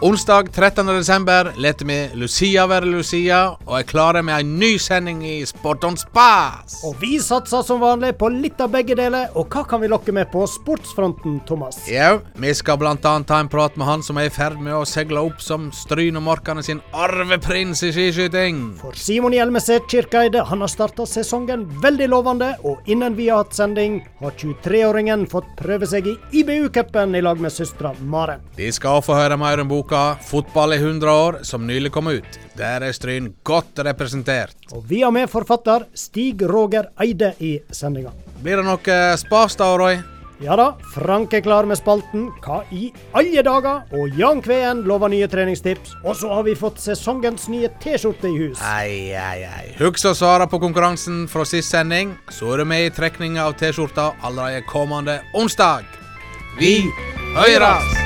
Onsdag 13. desember leter vi Lucia være Lucia, og er klare med en ny sending i Sport on Spas. Og vi satser som vanlig på litt av begge deler, og hva kan vi lokke med på sportsfronten, Thomas? Jau, vi skal annet ta en prat med han som er i ferd med å seile opp som Stryn og Markane sin arveprins i skiskyting. For Simon Hjelmeset Kirkeide han har starta sesongen veldig lovende, og innen vi har hatt sending, har 23-åringen fått prøve seg i IBU-cupen i lag med søstera Maren. De skal få høre mer om boka 'Fotball i 100 år', som nylig kom ut. Der er Stryn godt representert. Og vi har med forfatter Stig Roger Eide i sendinga. Blir det noe spas da, Roy? Ja da, Frank er klar med spalten Hva i alle dager? Og Jan Kveen lover nye treningstips. Og så har vi fått sesongens nye T-skjorte i hus. Ei, ei, ei. Husk å svare på konkurransen fra sist sending, så er du med i trekninga av T-skjorta allerede kommende onsdag. Vi høres!